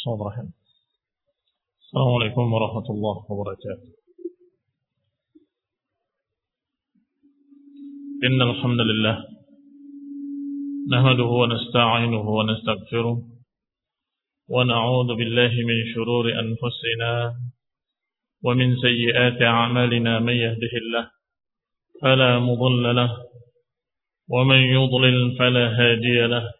Bismillahirrahmanirrahim. Assalamualaikum warahmatullahi wabarakatuh. إن الحمد لله نهده ونستعينه ونستغفره ونعوذ بالله من شرور أنفسنا ومن سيئات أعمالنا من يهده الله فلا مضل له ومن يضلل فلا هادي له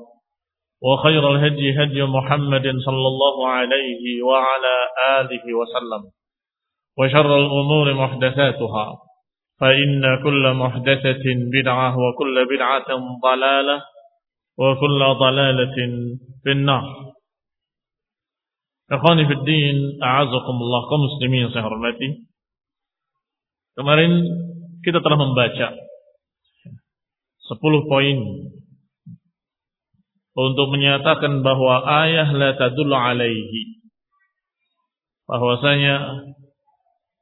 وخير الهدي هدي محمد صلى الله عليه وعلى آله وسلم. وشر الأمور محدثاتها. فإن كل محدثة بدعة وكل بدعة ضلالة وكل ضلالة في النار. Ikhwani fi din, a'azakumullah kaum muslimin yang saya hormati. Kemarin kita telah membaca 10 poin untuk menyatakan bahwa ayah la tadullu alaihi. Bahwasanya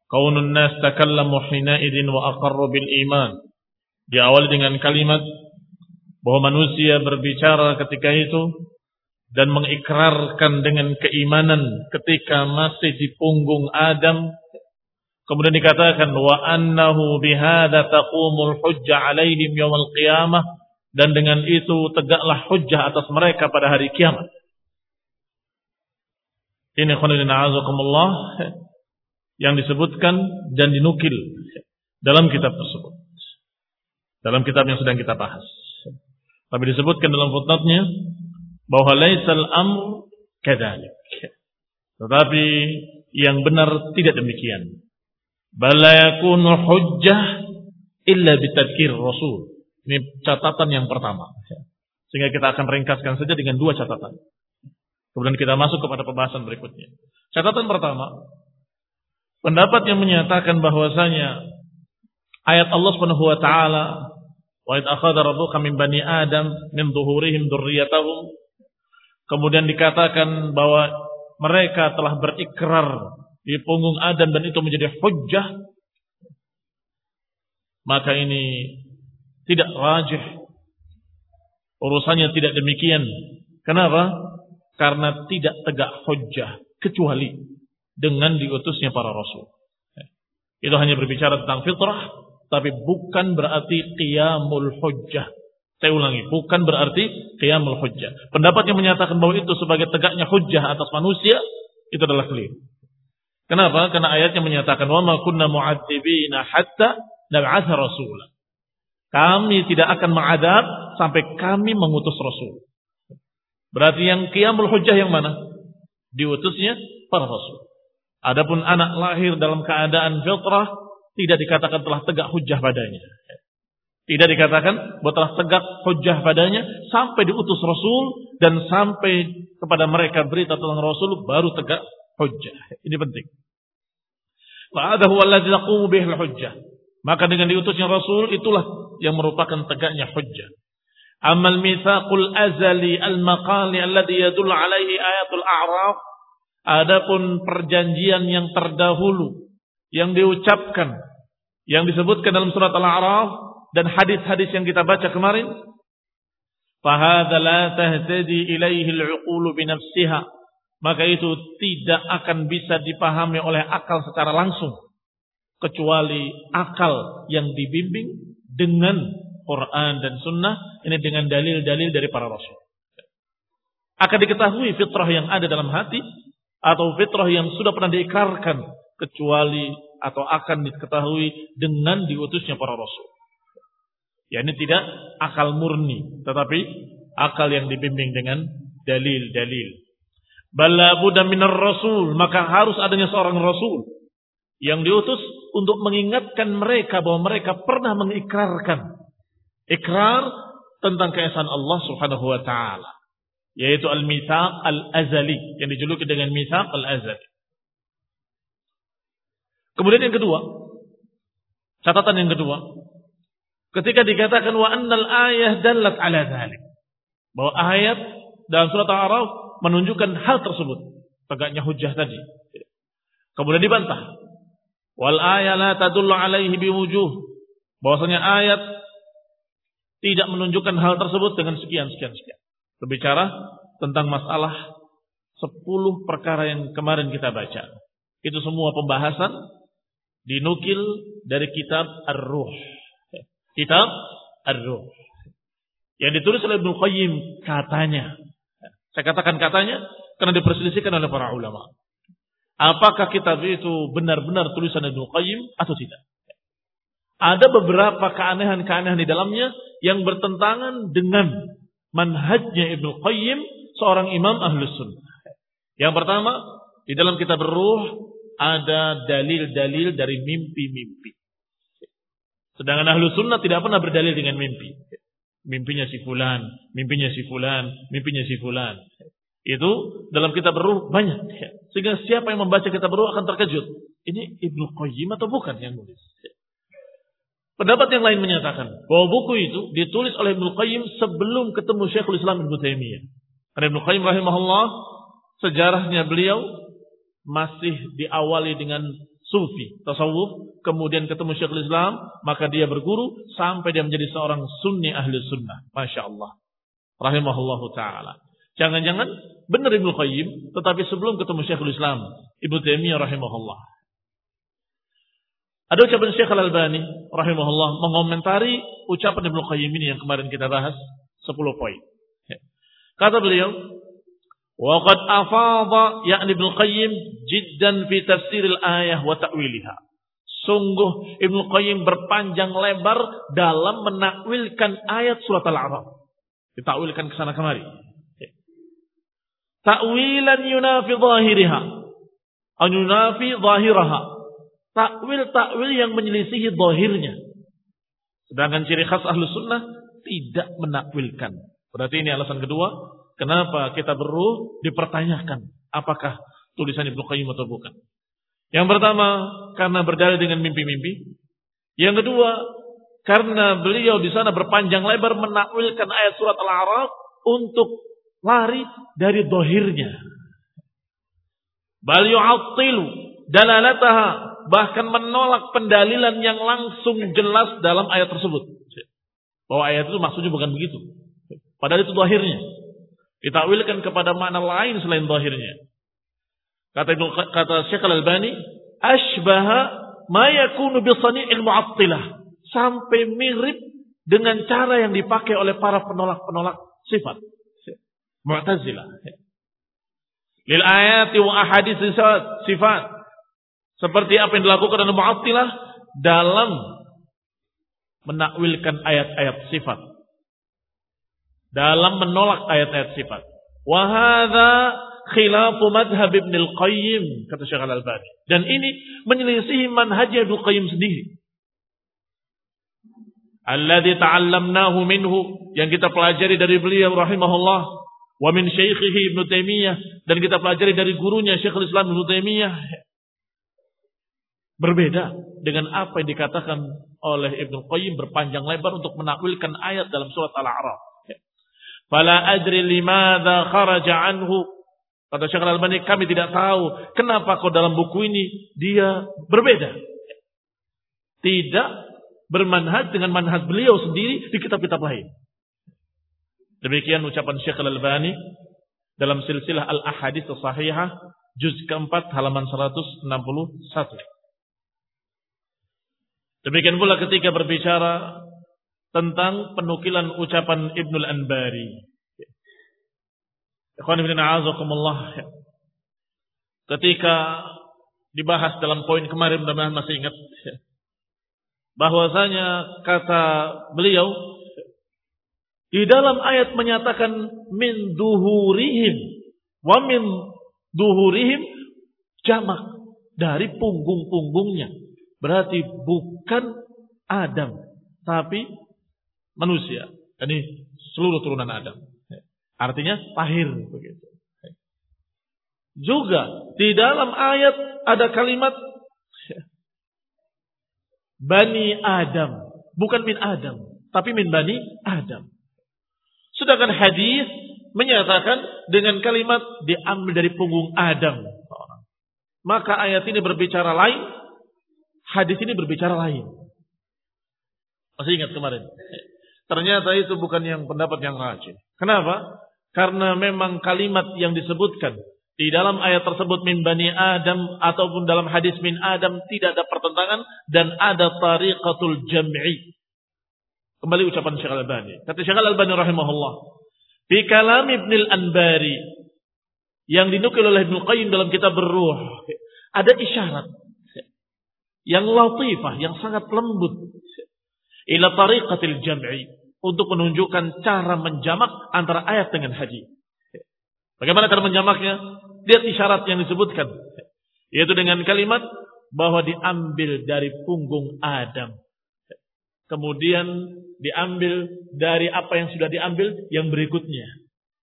kaunun nas takallamu hina idin wa aqarru bil iman. Diawali dengan kalimat bahwa manusia berbicara ketika itu dan mengikrarkan dengan keimanan ketika masih di punggung Adam kemudian dikatakan wa annahu bihadza taqumul hujjah alaihim yaumil qiyamah dan dengan itu tegaklah hujjah atas mereka pada hari kiamat ini khonilina azakumullah yang disebutkan dan dinukil dalam kitab tersebut dalam kitab yang sedang kita bahas tapi disebutkan dalam footnote-nya bahwa laisal amr kadzalik. Tetapi yang benar tidak demikian. Bala yakunu hujjah illa bitadkir Rasul. Ini catatan yang pertama. Sehingga kita akan ringkaskan saja dengan dua catatan. Kemudian kita masuk kepada pembahasan berikutnya. Catatan pertama, pendapat yang menyatakan bahwasanya ayat Allah Subhanahu wa taala wa id akhadha rabbuka min bani adam min dhuhurihim dzurriyyatahum Kemudian dikatakan bahwa mereka telah berikrar di punggung Adam dan itu menjadi hujjah. Maka ini tidak rajih. Urusannya tidak demikian. Kenapa? Karena tidak tegak hujjah. Kecuali dengan diutusnya para rasul. Itu hanya berbicara tentang fitrah. Tapi bukan berarti qiyamul hujjah. Saya ulangi, bukan berarti qiyamul hujjah. Pendapat yang menyatakan bahwa itu sebagai tegaknya hujjah atas manusia, itu adalah keliru. Kenapa? Karena ayatnya menyatakan ma kunna mu'adzibina hatta nab'atha rasula. Kami tidak akan mengadab sampai kami mengutus rasul. Berarti yang qiyamul hujjah yang mana? Diutusnya para rasul. Adapun anak lahir dalam keadaan fitrah tidak dikatakan telah tegak hujjah padanya. Tidak dikatakan bahwa telah tegak hujjah padanya sampai diutus Rasul dan sampai kepada mereka berita tentang Rasul baru tegak hujjah. Ini penting. Fa'adahu alladzi taqumu bihi hujjah. Maka dengan diutusnya Rasul itulah yang merupakan tegaknya hujjah. Amal mitsaqul azali al-maqali alladhi yadullu alaihi ayatul a'raf. Adapun perjanjian yang terdahulu yang diucapkan yang disebutkan dalam surat Al-A'raf dan hadis-hadis yang kita baca kemarin fahadha la tahtadi ilaihi binafsiha maka itu tidak akan bisa dipahami oleh akal secara langsung kecuali akal yang dibimbing dengan Quran dan Sunnah ini dengan dalil-dalil dari para rasul. Akan diketahui fitrah yang ada dalam hati atau fitrah yang sudah pernah diikrarkan kecuali atau akan diketahui dengan diutusnya para rasul. Ya ini tidak akal murni, tetapi akal yang dibimbing dengan dalil-dalil. Bala buddha rasul, maka harus adanya seorang rasul yang diutus untuk mengingatkan mereka bahwa mereka pernah mengikrarkan ikrar tentang keesaan Allah Subhanahu wa taala, yaitu al-mitsaq al-azali yang dijuluki dengan mitsaq al-azali. Kemudian yang kedua, catatan yang kedua, ketika dikatakan wa annal ayah dallat ala dzalik. Bahwa ayat dalam surat Al-A'raf menunjukkan hal tersebut, tegaknya hujah tadi. Kemudian dibantah. Wal ayat la tadullu alaihi biwujuh. Bahwasanya ayat tidak menunjukkan hal tersebut dengan sekian sekian sekian. Berbicara tentang masalah sepuluh perkara yang kemarin kita baca. Itu semua pembahasan dinukil dari kitab Ar-Ruh. Kitab Ar-Ruh. Yang ditulis oleh Ibnu Qayyim katanya. Saya katakan katanya karena diperselisihkan oleh para ulama. Apakah kitab itu benar-benar tulisan Ibnu Qayyim atau tidak? Ada beberapa keanehan-keanehan di dalamnya yang bertentangan dengan manhajnya Ibnu Qayyim seorang imam ahlus sunnah. Yang pertama, di dalam kitab Ruh ada dalil-dalil dari mimpi-mimpi. Sedangkan ahlu sunnah tidak pernah berdalil dengan mimpi. Mimpinya si fulan, mimpinya si fulan, mimpinya si fulan. Itu dalam kitab beruh banyak. Sehingga siapa yang membaca kitab beruh akan terkejut. Ini Ibnu Qayyim atau bukan yang nulis? Pendapat yang lain menyatakan bahwa buku itu ditulis oleh Ibnu Qayyim sebelum ketemu Syekhul Islam Ibnu Taimiyah. Karena Ibnu Qayyim rahimahullah sejarahnya beliau masih diawali dengan sufi, tasawuf, kemudian ketemu Syekhul Islam, maka dia berguru sampai dia menjadi seorang sunni ahli sunnah. Masya Allah. Rahimahullahu ta'ala. Jangan-jangan benar Ibnu Qayyim, tetapi sebelum ketemu Syekhul Islam, Ibnu Taimiyah rahimahullah. Ada ucapan Syekh Al-Albani rahimahullah mengomentari ucapan Ibnu Qayyim ini yang kemarin kita bahas 10 poin. Kata beliau, Waqad afadha yakni Ibnu Qayyim jiddan fi tafsir al-ayah wa ta'wiliha. Sungguh Ibnu Qayyim berpanjang lebar dalam menakwilkan ayat surat Al-A'raf. Ditakwilkan ke sana kemari. Ta'wilan yunafi zahiriha. An yunafi zahiraha. Takwil-takwil yang menyelisihi zahirnya. Sedangkan ciri khas ahlu sunnah tidak menakwilkan. Berarti ini alasan kedua Kenapa kita beruh dipertanyakan apakah tulisan Ibnu Qayyim atau bukan? Yang pertama karena berdalil dengan mimpi-mimpi. Yang kedua karena beliau di sana berpanjang lebar menakwilkan ayat surat Al-A'raf untuk lari dari dohirnya. Bal yu'attilu dalalataha bahkan menolak pendalilan yang langsung jelas dalam ayat tersebut. Bahwa ayat itu maksudnya bukan begitu. Padahal itu dohirnya. Ditakwilkan kepada makna lain selain zahirnya. Kata kata Syekh Al-Albani, asbaha ma yakunu mu'attilah. Sampai mirip dengan cara yang dipakai oleh para penolak-penolak sifat. Mu'tazilah. Lil ayati wa ahadits sifat. Seperti apa yang dilakukan oleh Mu'attilah dalam menakwilkan ayat-ayat sifat dalam menolak ayat-ayat sifat. Wahada khilafu madhab Ibn al-Qayyim kata Syekh Al-Albani. Dan ini menyelisihi manhaj Ibn al-Qayyim sendiri. Alladhi ta'allamnahu minhu yang kita pelajari dari beliau rahimahullah wa min syaikhihi Ibn Taimiyah dan kita pelajari dari gurunya Syekhul Islam Ibn Taimiyah berbeda dengan apa yang dikatakan oleh Ibn Qayyim berpanjang lebar untuk menakwilkan ayat dalam surat Al-A'raf. Fala adri limadha kharaja anhu. Kata Syekh Al-Albani, kami tidak tahu kenapa kok dalam buku ini dia berbeda. Tidak bermanhaj dengan manhaj beliau sendiri di kitab-kitab lain. Demikian ucapan Syekh Al-Albani dalam silsilah Al-Ahadits Sahihah juz keempat halaman 161. Demikian pula ketika berbicara tentang penukilan ucapan Ibnul Anbari. Ibn Ketika dibahas dalam poin kemarin mudah masih ingat bahwasanya kata beliau di dalam ayat menyatakan min duhurihim wa min duhurihim jamak dari punggung-punggungnya. Berarti bukan Adam, tapi manusia. Ini seluruh turunan Adam. Artinya lahir begitu. Juga di dalam ayat ada kalimat Bani Adam. Bukan min Adam. Tapi min Bani Adam. Sedangkan hadis menyatakan dengan kalimat diambil dari punggung Adam. Maka ayat ini berbicara lain. Hadis ini berbicara lain. Masih ingat kemarin? Ternyata itu bukan yang pendapat yang rajin. Kenapa? Karena memang kalimat yang disebutkan di dalam ayat tersebut min bani Adam ataupun dalam hadis min Adam tidak ada pertentangan dan ada tariqatul jam'i. Kembali ucapan Syekh Al-Albani. Kata Syekh Al-Albani rahimahullah. Fi kalam Ibn Al-Anbari yang dinukil oleh Ibn Qayyim dalam kitab Ruh ada isyarat yang latifah, yang sangat lembut ila tariqatil jam'i untuk menunjukkan cara menjamak antara ayat dengan hadis. Bagaimana cara menjamaknya? Lihat isyarat yang disebutkan. Yaitu dengan kalimat bahwa diambil dari punggung Adam. Kemudian diambil dari apa yang sudah diambil yang berikutnya.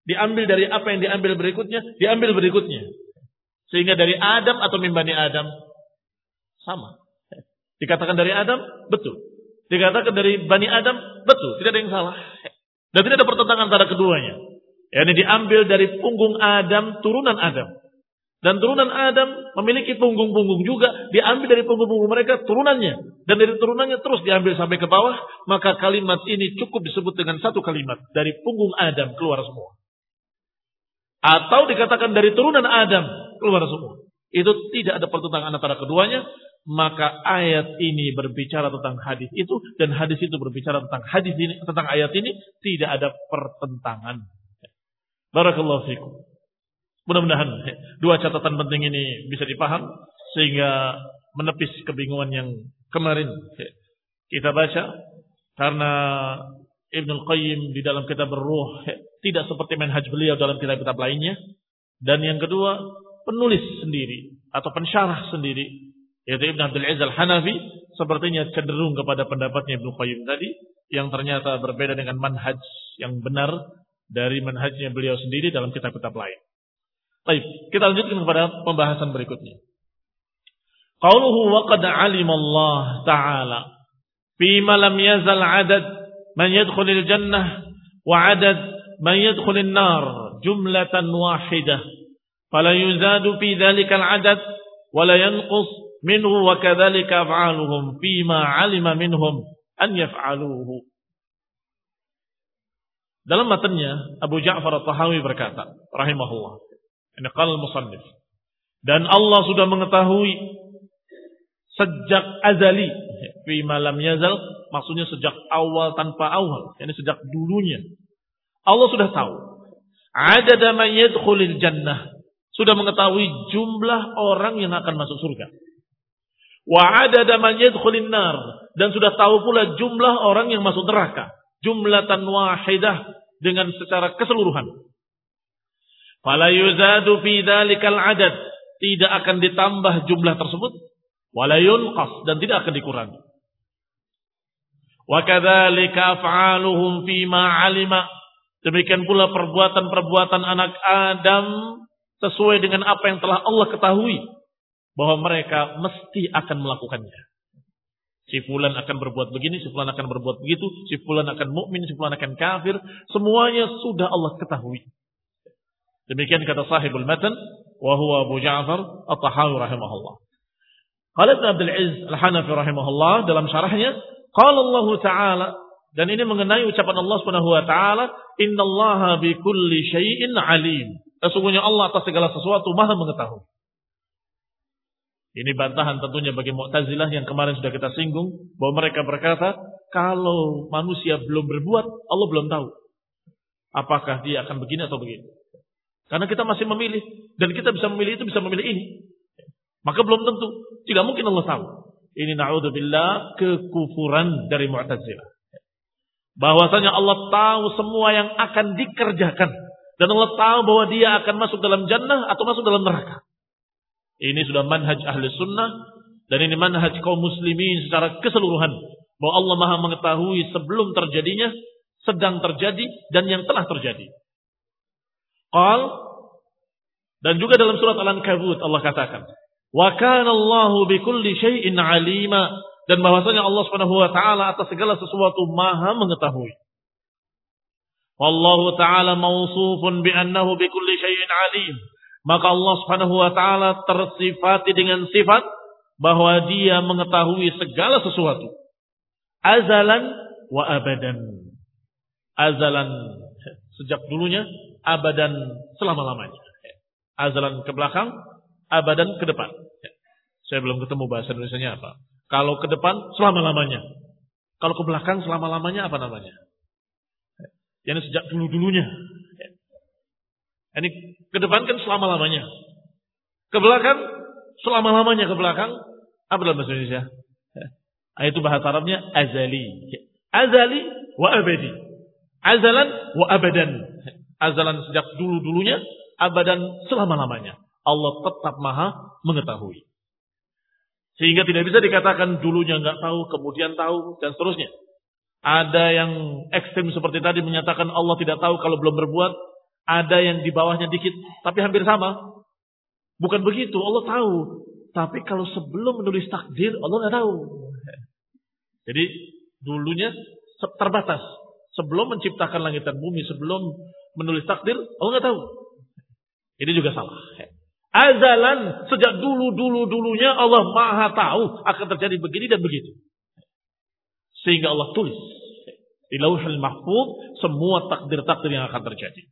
Diambil dari apa yang diambil berikutnya, diambil berikutnya. Sehingga dari Adam atau mimbani Adam sama. Dikatakan dari Adam, betul. Dikatakan dari Bani Adam, betul. Tidak ada yang salah. Dan tidak ada pertentangan antara keduanya. Yani diambil dari punggung Adam, turunan Adam. Dan turunan Adam memiliki punggung-punggung juga, diambil dari punggung-punggung mereka turunannya. Dan dari turunannya terus diambil sampai ke bawah, maka kalimat ini cukup disebut dengan satu kalimat. Dari punggung Adam keluar semua. Atau dikatakan dari turunan Adam keluar semua. Itu tidak ada pertentangan antara keduanya. Maka ayat ini berbicara tentang hadis itu dan hadis itu berbicara tentang hadis ini tentang ayat ini tidak ada pertentangan. Barakallahu fikum. Mudah-mudahan dua catatan penting ini bisa dipaham sehingga menepis kebingungan yang kemarin kita baca karena Ibn Qayyim di dalam kitab Ruh tidak seperti manhaj beliau dalam kitab-kitab lainnya dan yang kedua penulis sendiri atau pensyarah sendiri yaitu Ibn Abdul Aziz Al-Hanafi sepertinya cenderung kepada pendapatnya Ibn Qayyim tadi yang ternyata berbeda dengan manhaj yang benar dari manhajnya beliau sendiri dalam kitab-kitab lain. Baik, kita lanjutkan kepada pembahasan berikutnya. Qauluhu wa qad 'alima Allah Ta'ala fima lam yazal 'adad man yadkhulul jannah wa 'adad man yadkhulun nar jumlatan wahidah fala yuzadu fi dhalikal 'adad wa la yanqus minhu wa kadzalika af'aluhum fima 'alima minhum an yaf'aluhu dalam matanya Abu Ja'far At-Tahawi berkata, rahimahullah. Ini qal musannif. Dan Allah sudah mengetahui sejak azali fi malam yazal maksudnya sejak awal tanpa awal yani sejak dulunya. Allah sudah tahu. Ada man yadkhulul jannah. Sudah mengetahui jumlah orang yang akan masuk surga. Wa ada man nar. Dan sudah tahu pula jumlah orang yang masuk neraka. Jumlatan wahidah dengan secara keseluruhan. Fala yuzadu fi dzalikal adad, tidak akan ditambah jumlah tersebut, wala yunqas dan tidak akan dikurangi. Wa kadzalika af'aluhum fi ma. Demikian pula perbuatan-perbuatan anak Adam sesuai dengan apa yang telah Allah ketahui bahwa mereka mesti akan melakukannya. Si fulan akan berbuat begini, si fulan akan berbuat begitu, si fulan akan mukmin, si fulan akan kafir. Semuanya sudah Allah ketahui. Demikian kata sahibul matan, wa huwa Abu Ja'far At-Tahawi rahimahullah. Qala Ibn Abdul Aziz Al-Hanafi rahimahullah dalam syarahnya, qala Allah Ta'ala Dan ini mengenai ucapan Allah Subhanahu wa taala, "Innallaha bikulli syai'in alim." Sesungguhnya Allah atas segala sesuatu Maha mengetahui. Ini bantahan tentunya bagi Mu'tazilah yang kemarin sudah kita singgung bahwa mereka berkata, kalau manusia belum berbuat, Allah belum tahu apakah dia akan begini atau begitu. Karena kita masih memilih dan kita bisa memilih itu bisa memilih ini. Maka belum tentu, tidak mungkin Allah tahu. Ini naudzubillah kekufuran dari Mu'tazilah. Bahwasanya Allah tahu semua yang akan dikerjakan dan Allah tahu bahwa dia akan masuk dalam jannah atau masuk dalam neraka. Ini sudah manhaj ahli sunnah dan ini manhaj kaum muslimin secara keseluruhan. Bahwa Allah maha mengetahui sebelum terjadinya, sedang terjadi, dan yang telah terjadi. Qal dan juga dalam surat Al-Ankabut Allah katakan, "Wa kana Allahu bikulli syai'in 'alima." Dan bahwasanya Allah Subhanahu wa taala atas segala sesuatu Maha mengetahui. Wallahu taala mausufun bi annahu bikulli syai'in 'alim. Maka Allah Subhanahu wa taala tersifati dengan sifat bahwa Dia mengetahui segala sesuatu. Azalan wa abadan. Azalan sejak dulunya, abadan selama-lamanya. Azalan ke belakang, abadan ke depan. Saya belum ketemu bahasa Indonesia apa. Kalau ke depan selama-lamanya. Kalau ke belakang selama-lamanya apa namanya? Yang sejak dulu-dulunya. Ini ke depan kan selama-lamanya. Ke belakang selama-lamanya ke belakang apa dalam bahasa Indonesia? Nah, itu bahasa Arabnya azali. Azali wa abadi. Azalan wa abadan. Azalan sejak dulu-dulunya, abadan selama-lamanya. Allah tetap maha mengetahui. Sehingga tidak bisa dikatakan dulunya nggak tahu, kemudian tahu, dan seterusnya. Ada yang ekstrim seperti tadi menyatakan Allah tidak tahu kalau belum berbuat, ada yang di bawahnya dikit, tapi hampir sama. Bukan begitu, Allah tahu. Tapi kalau sebelum menulis takdir, Allah nggak tahu. Jadi dulunya terbatas. Sebelum menciptakan langit dan bumi, sebelum menulis takdir, Allah nggak tahu. Ini juga salah. Azalan sejak dulu dulu dulunya Allah maha tahu akan terjadi begini dan begitu. Sehingga Allah tulis di lauhul mahfuz semua takdir-takdir yang akan terjadi.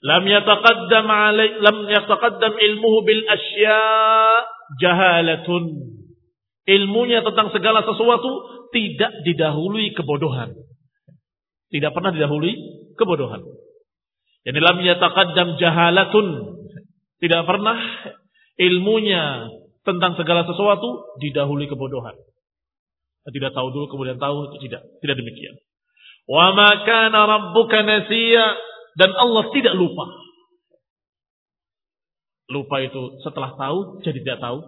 Lam yataqaddam alai lam yataqaddam ilmuhu bil asya jahalatun. Ilmunya tentang segala sesuatu tidak didahului kebodohan. Tidak pernah didahului kebodohan. Jadi lam yataqaddam jahalatun. Tidak pernah ilmunya tentang segala sesuatu didahului kebodohan. Tidak tahu dulu kemudian tahu itu tidak. Tidak demikian. Wa ma kana rabbuka nasiya dan Allah tidak lupa. Lupa itu setelah tahu jadi tidak tahu.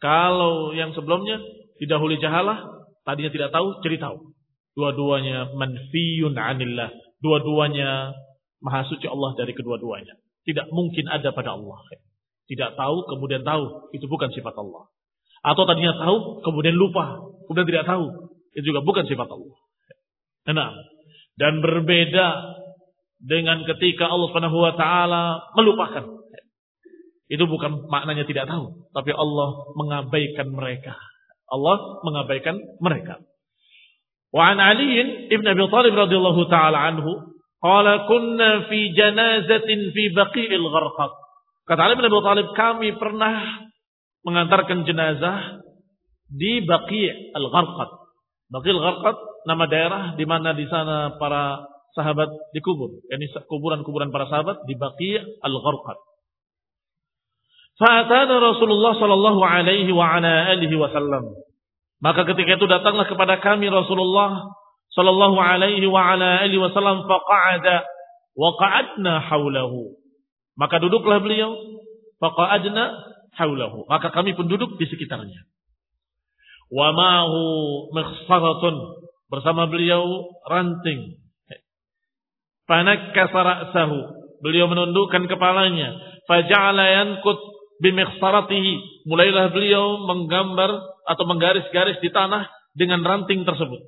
Kalau yang sebelumnya didahului jahalah, tadinya tidak tahu jadi tahu. Dua-duanya manfiyun anillah. Dua-duanya maha suci Allah dari kedua-duanya. Tidak mungkin ada pada Allah. Tidak tahu kemudian tahu. Itu bukan sifat Allah. Atau tadinya tahu kemudian lupa. Kemudian tidak tahu. Itu juga bukan sifat Allah. Nah, dan berbeda dengan ketika Allah Subhanahu wa taala melupakan. Itu bukan maknanya tidak tahu, tapi Allah mengabaikan mereka. Allah mengabaikan mereka. Wa an Ali ibn Abi Thalib radhiyallahu taala anhu qala kunna fi janazatin fi Baqi'il Gharqad. Kata Ali bin Abi Thalib kami pernah mengantarkan jenazah di Baqi' al-Gharqad. Baqi' al-Gharqad nama daerah di mana di sana para sahabat dikubur. Ini kuburan-kuburan para sahabat di Baqi' al-Gharqad. Fa'atana Rasulullah sallallahu alaihi wa ala alihi wasallam. Maka ketika itu datanglah kepada kami Rasulullah sallallahu alaihi wa ala alihi wasallam faqa'ada wa qa'adna haulahu. Maka duduklah beliau faqa'adna haulahu. Maka kami pun duduk di sekitarnya. Wa ma'hu mikhsaratun bersama beliau ranting Fanakkasa ra'sahu. Beliau menundukkan kepalanya. Faja'ala yankut bimikhsaratihi. Mulailah beliau menggambar atau menggaris-garis di tanah dengan ranting tersebut.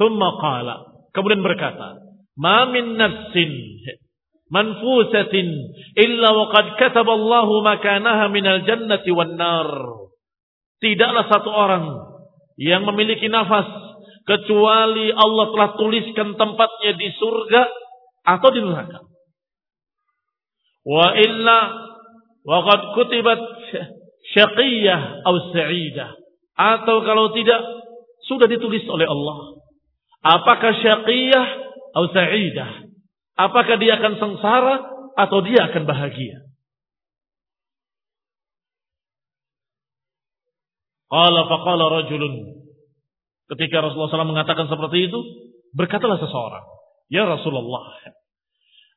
Thumma qala. Kemudian berkata. Ma min nafsin manfusatin illa waqad kataballahu makanaha minal jannati wan nar. Tidaklah satu orang yang memiliki nafas kecuali Allah telah tuliskan tempatnya di surga atau di neraka. Wa illa waqad kutibat syaqiyah atau sa'idah. Atau kalau tidak sudah ditulis oleh Allah. Apakah syaqiyah atau sa'idah? Apakah dia akan sengsara atau dia akan bahagia? Qala faqala rajulun. Ketika Rasulullah SAW mengatakan seperti itu, berkatalah seseorang, "Ya Rasulullah,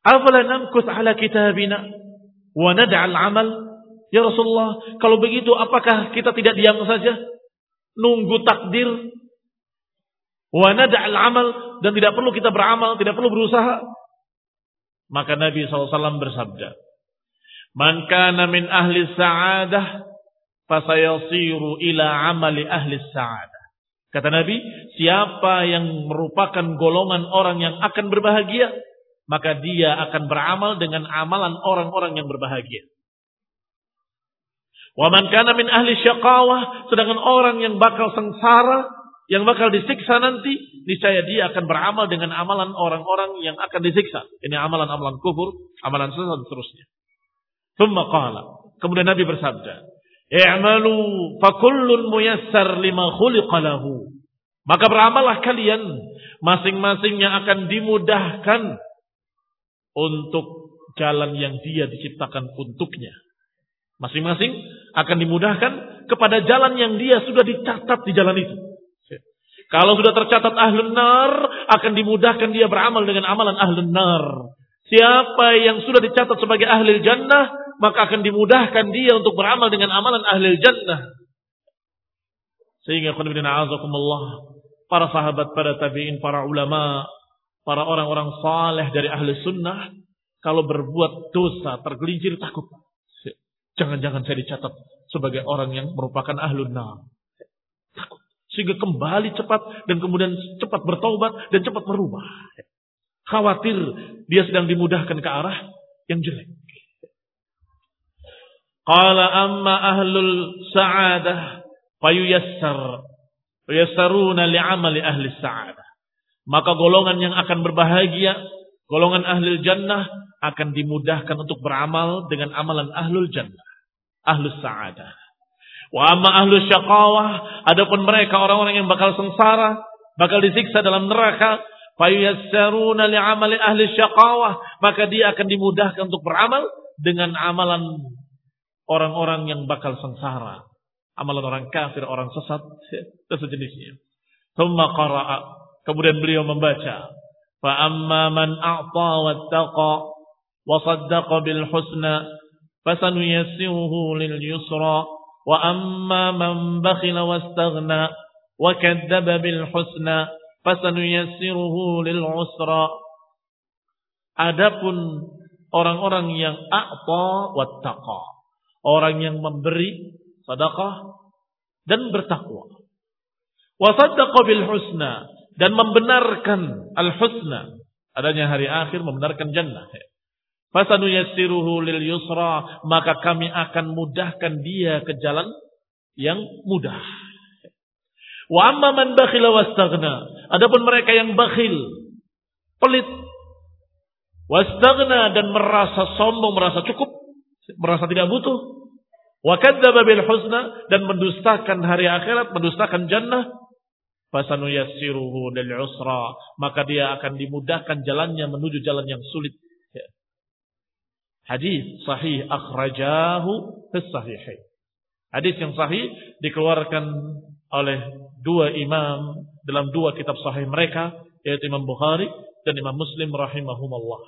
afala namkus ala kitabina wa nad'al amal?" Ya Rasulullah, kalau begitu apakah kita tidak diam saja? Nunggu takdir wa nad'al amal dan tidak perlu kita beramal, tidak perlu berusaha? Maka Nabi SAW bersabda, Man kana min ahli sa'adah fasayasiru ila amali ahli sa'adah. Kata Nabi, siapa yang merupakan golongan orang yang akan berbahagia, maka dia akan beramal dengan amalan orang-orang yang berbahagia. Wa man kana min ahli syaqawah, sedangkan orang yang bakal sengsara, yang bakal disiksa nanti, niscaya dia akan beramal dengan amalan orang-orang yang akan disiksa. Ini amalan-amalan kufur, amalan sesat dan seterusnya. Thumma qala. Kemudian Nabi bersabda, I'malu fakullun muyassar lima khuliqa lahu. Maka beramallah kalian. Masing-masing yang akan dimudahkan untuk jalan yang dia diciptakan untuknya. Masing-masing akan dimudahkan kepada jalan yang dia sudah dicatat di jalan itu. Kalau sudah tercatat ahlun nar, akan dimudahkan dia beramal dengan amalan ahlun nar. Siapa yang sudah dicatat sebagai ahli jannah, maka akan dimudahkan dia untuk beramal dengan amalan ahli jannah. Sehingga azakumullah, para sahabat, para tabi'in, para ulama, para orang-orang saleh dari ahli sunnah, kalau berbuat dosa, tergelincir takut. Jangan-jangan saya dicatat sebagai orang yang merupakan ahlun nar. Takut. Sehingga kembali cepat dan kemudian cepat bertobat dan cepat berubah. Khawatir dia sedang dimudahkan ke arah yang jelek. Qala amma ahlul sa'adah fayuyassar. Yassaruna li'amali ahli sa'adah. Maka golongan yang akan berbahagia, golongan ahli jannah akan dimudahkan untuk beramal dengan amalan ahlul jannah. Ahlus sa'adah. Wa amma ahlus syaqawah, adapun mereka orang-orang yang bakal sengsara, bakal disiksa dalam neraka, fayuyassaruna li'amali ahli syaqawah, maka dia akan dimudahkan untuk beramal dengan amalan orang-orang yang bakal sengsara. Amalan orang kafir, orang sesat, dan sejenisnya. Kemudian beliau membaca. Husna fasanuyassiruhu lil yusra wa amma man bakhila wastaghna wa kadzdzaba bil husna fasanuyassiruhu lil usra Adapun orang-orang yang a'ta wattaqa Orang yang memberi sedekah dan bertakwa. Wasaddaqa bil husna dan membenarkan al husna adanya hari akhir membenarkan jannah. Fasanu yassiruhu lil yusra maka kami akan mudahkan dia ke jalan yang mudah. Wa amma man bakhila wastaghna adapun mereka yang bakhil pelit wastaghna dan merasa sombong merasa cukup merasa tidak butuh. Wa kadzdzaba bil husna dan mendustakan hari akhirat, mendustakan jannah. Fasanu yassiruhu lil usra, maka dia akan dimudahkan jalannya menuju jalan yang sulit. Ya. Hadis sahih akhrajahu fis sahihain. Hadis yang sahih dikeluarkan oleh dua imam dalam dua kitab sahih mereka yaitu Imam Bukhari dan Imam Muslim rahimahumullah.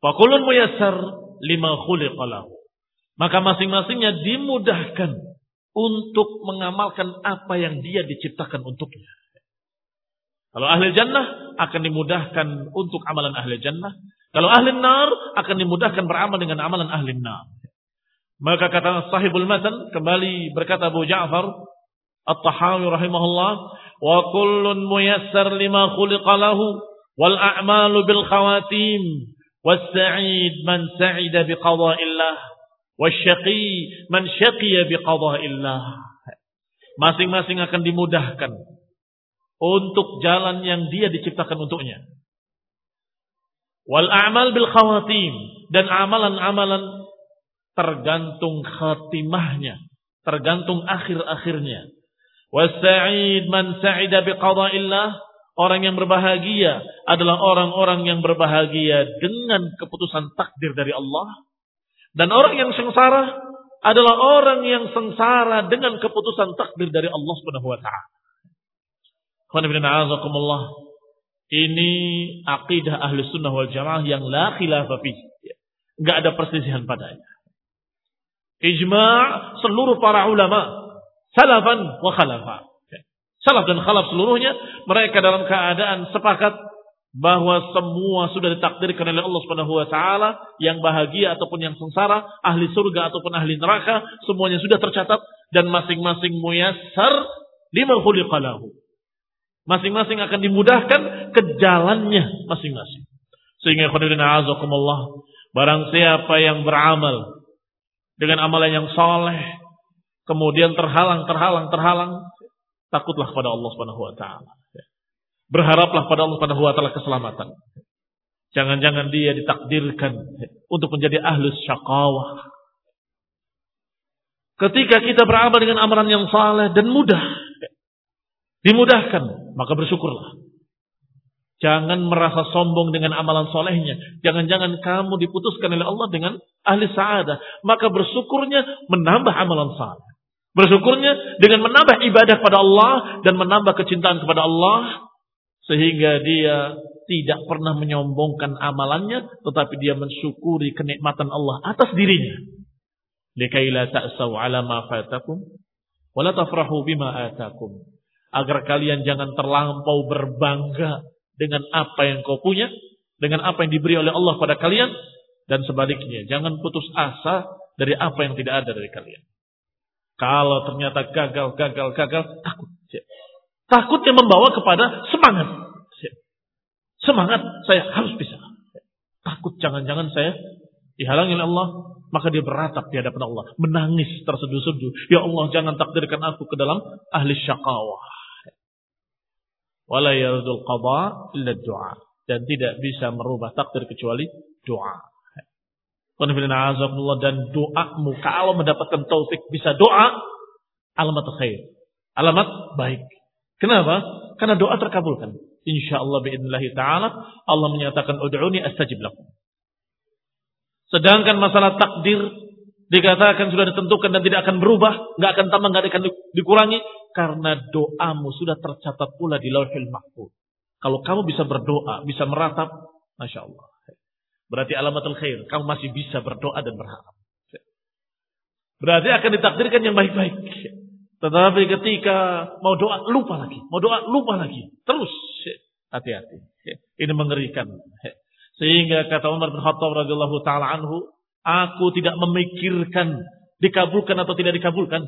Fakulun muyassar lima khuliqalahu. Maka masing-masingnya dimudahkan untuk mengamalkan apa yang dia diciptakan untuknya. Kalau ahli jannah akan dimudahkan untuk amalan ahli jannah. Kalau ahli nar akan dimudahkan beramal dengan amalan ahli nar. Maka kata sahibul matan kembali berkata Abu Ja'far At-Tahawi rahimahullah wa kullun muyassar lima khuliqa lahu wal a'malu bil khawatim was sa'id man sa'ida bi qada'illah wasyaqi man syaqiya biqadha'illah. Masing-masing akan dimudahkan untuk jalan yang dia diciptakan untuknya. Wal a'mal bil khawatim dan amalan-amalan tergantung khatimahnya, tergantung akhir-akhirnya. Wasa'id man sa'ida biqadha'illah Orang yang berbahagia adalah orang-orang yang berbahagia dengan keputusan takdir dari Allah dan orang yang sengsara adalah orang yang sengsara dengan keputusan takdir dari Allah Subhanahu wa taala. Ini akidah ahli sunnah wal jamaah yang la khilafah Enggak ada perselisihan padanya. Ijma' seluruh para ulama. Salafan wa khalafa. Salaf dan khalaf seluruhnya mereka dalam keadaan sepakat bahwa semua sudah ditakdirkan oleh Allah Subhanahu wa taala yang bahagia ataupun yang sengsara, ahli surga ataupun ahli neraka, semuanya sudah tercatat dan masing-masing muyassar lima khuliqalahu. Masing-masing akan dimudahkan ke jalannya masing-masing. Sehingga khairuddin azakumullah, barang siapa yang beramal dengan amalan yang soleh, kemudian terhalang, terhalang, terhalang, Takutlah pada Allah Subhanahu wa taala. Berharaplah pada Allah Subhanahu wa taala keselamatan. Jangan-jangan dia ditakdirkan untuk menjadi ahlus syaqawah. Ketika kita beramal dengan amalan yang saleh dan mudah, dimudahkan, maka bersyukurlah. Jangan merasa sombong dengan amalan solehnya. Jangan-jangan kamu diputuskan oleh Allah dengan ahli sa'adah. Maka bersyukurnya menambah amalan saleh. Bersyukurnya dengan menambah ibadah kepada Allah dan menambah kecintaan kepada Allah sehingga dia tidak pernah menyombongkan amalannya tetapi dia mensyukuri kenikmatan Allah atas dirinya. Likaila ta'sau 'ala ma fatakum wa la tafrahu bima atakum. Agar kalian jangan terlampau berbangga dengan apa yang kau punya, dengan apa yang diberi oleh Allah pada kalian dan sebaliknya jangan putus asa dari apa yang tidak ada dari kalian. Kalau ternyata gagal, gagal, gagal, takut. Takut yang membawa kepada semangat. Semangat, saya harus bisa. Takut jangan-jangan saya dihalangi oleh Allah. Maka dia beratap di hadapan Allah. Menangis terseduh-seduh. Ya Allah jangan takdirkan aku ke dalam ahli syakawah. Wala yardul qadha illa doa. Dan tidak bisa merubah takdir kecuali doa dan doamu kalau mendapatkan taufik bisa doa alamat khair. Alamat baik. Kenapa? Karena doa terkabulkan. Insya Allah biidnillahi ta'ala Allah menyatakan ud'uni astajib lakum. Sedangkan masalah takdir dikatakan sudah ditentukan dan tidak akan berubah, nggak akan tambah, nggak akan dikurangi karena doamu sudah tercatat pula di Lauhul Mahfuz. Kalau kamu bisa berdoa, bisa meratap, masya Allah. Berarti alamatul khair. Kamu masih bisa berdoa dan berharap. Berarti akan ditakdirkan yang baik-baik. Tetapi ketika mau doa lupa lagi, mau doa lupa lagi, terus hati-hati. Ini mengerikan. Sehingga kata Umar bin Khattab radhiyallahu taala anhu, aku tidak memikirkan dikabulkan atau tidak dikabulkan.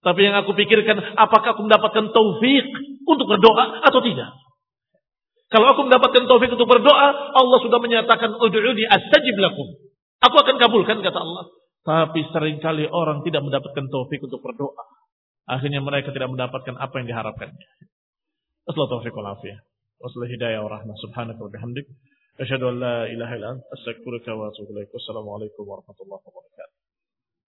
Tapi yang aku pikirkan, apakah aku mendapatkan taufik untuk berdoa atau tidak. Kalau aku mendapatkan taufik untuk berdoa, Allah sudah menyatakan ud'uni astajib lakum. Aku akan kabulkan kata Allah. Tapi sering kali orang tidak mendapatkan taufik untuk berdoa. Akhirnya mereka tidak mendapatkan apa yang diharapkannya. Assalamualaikum warahmatullahi wabarakatuh.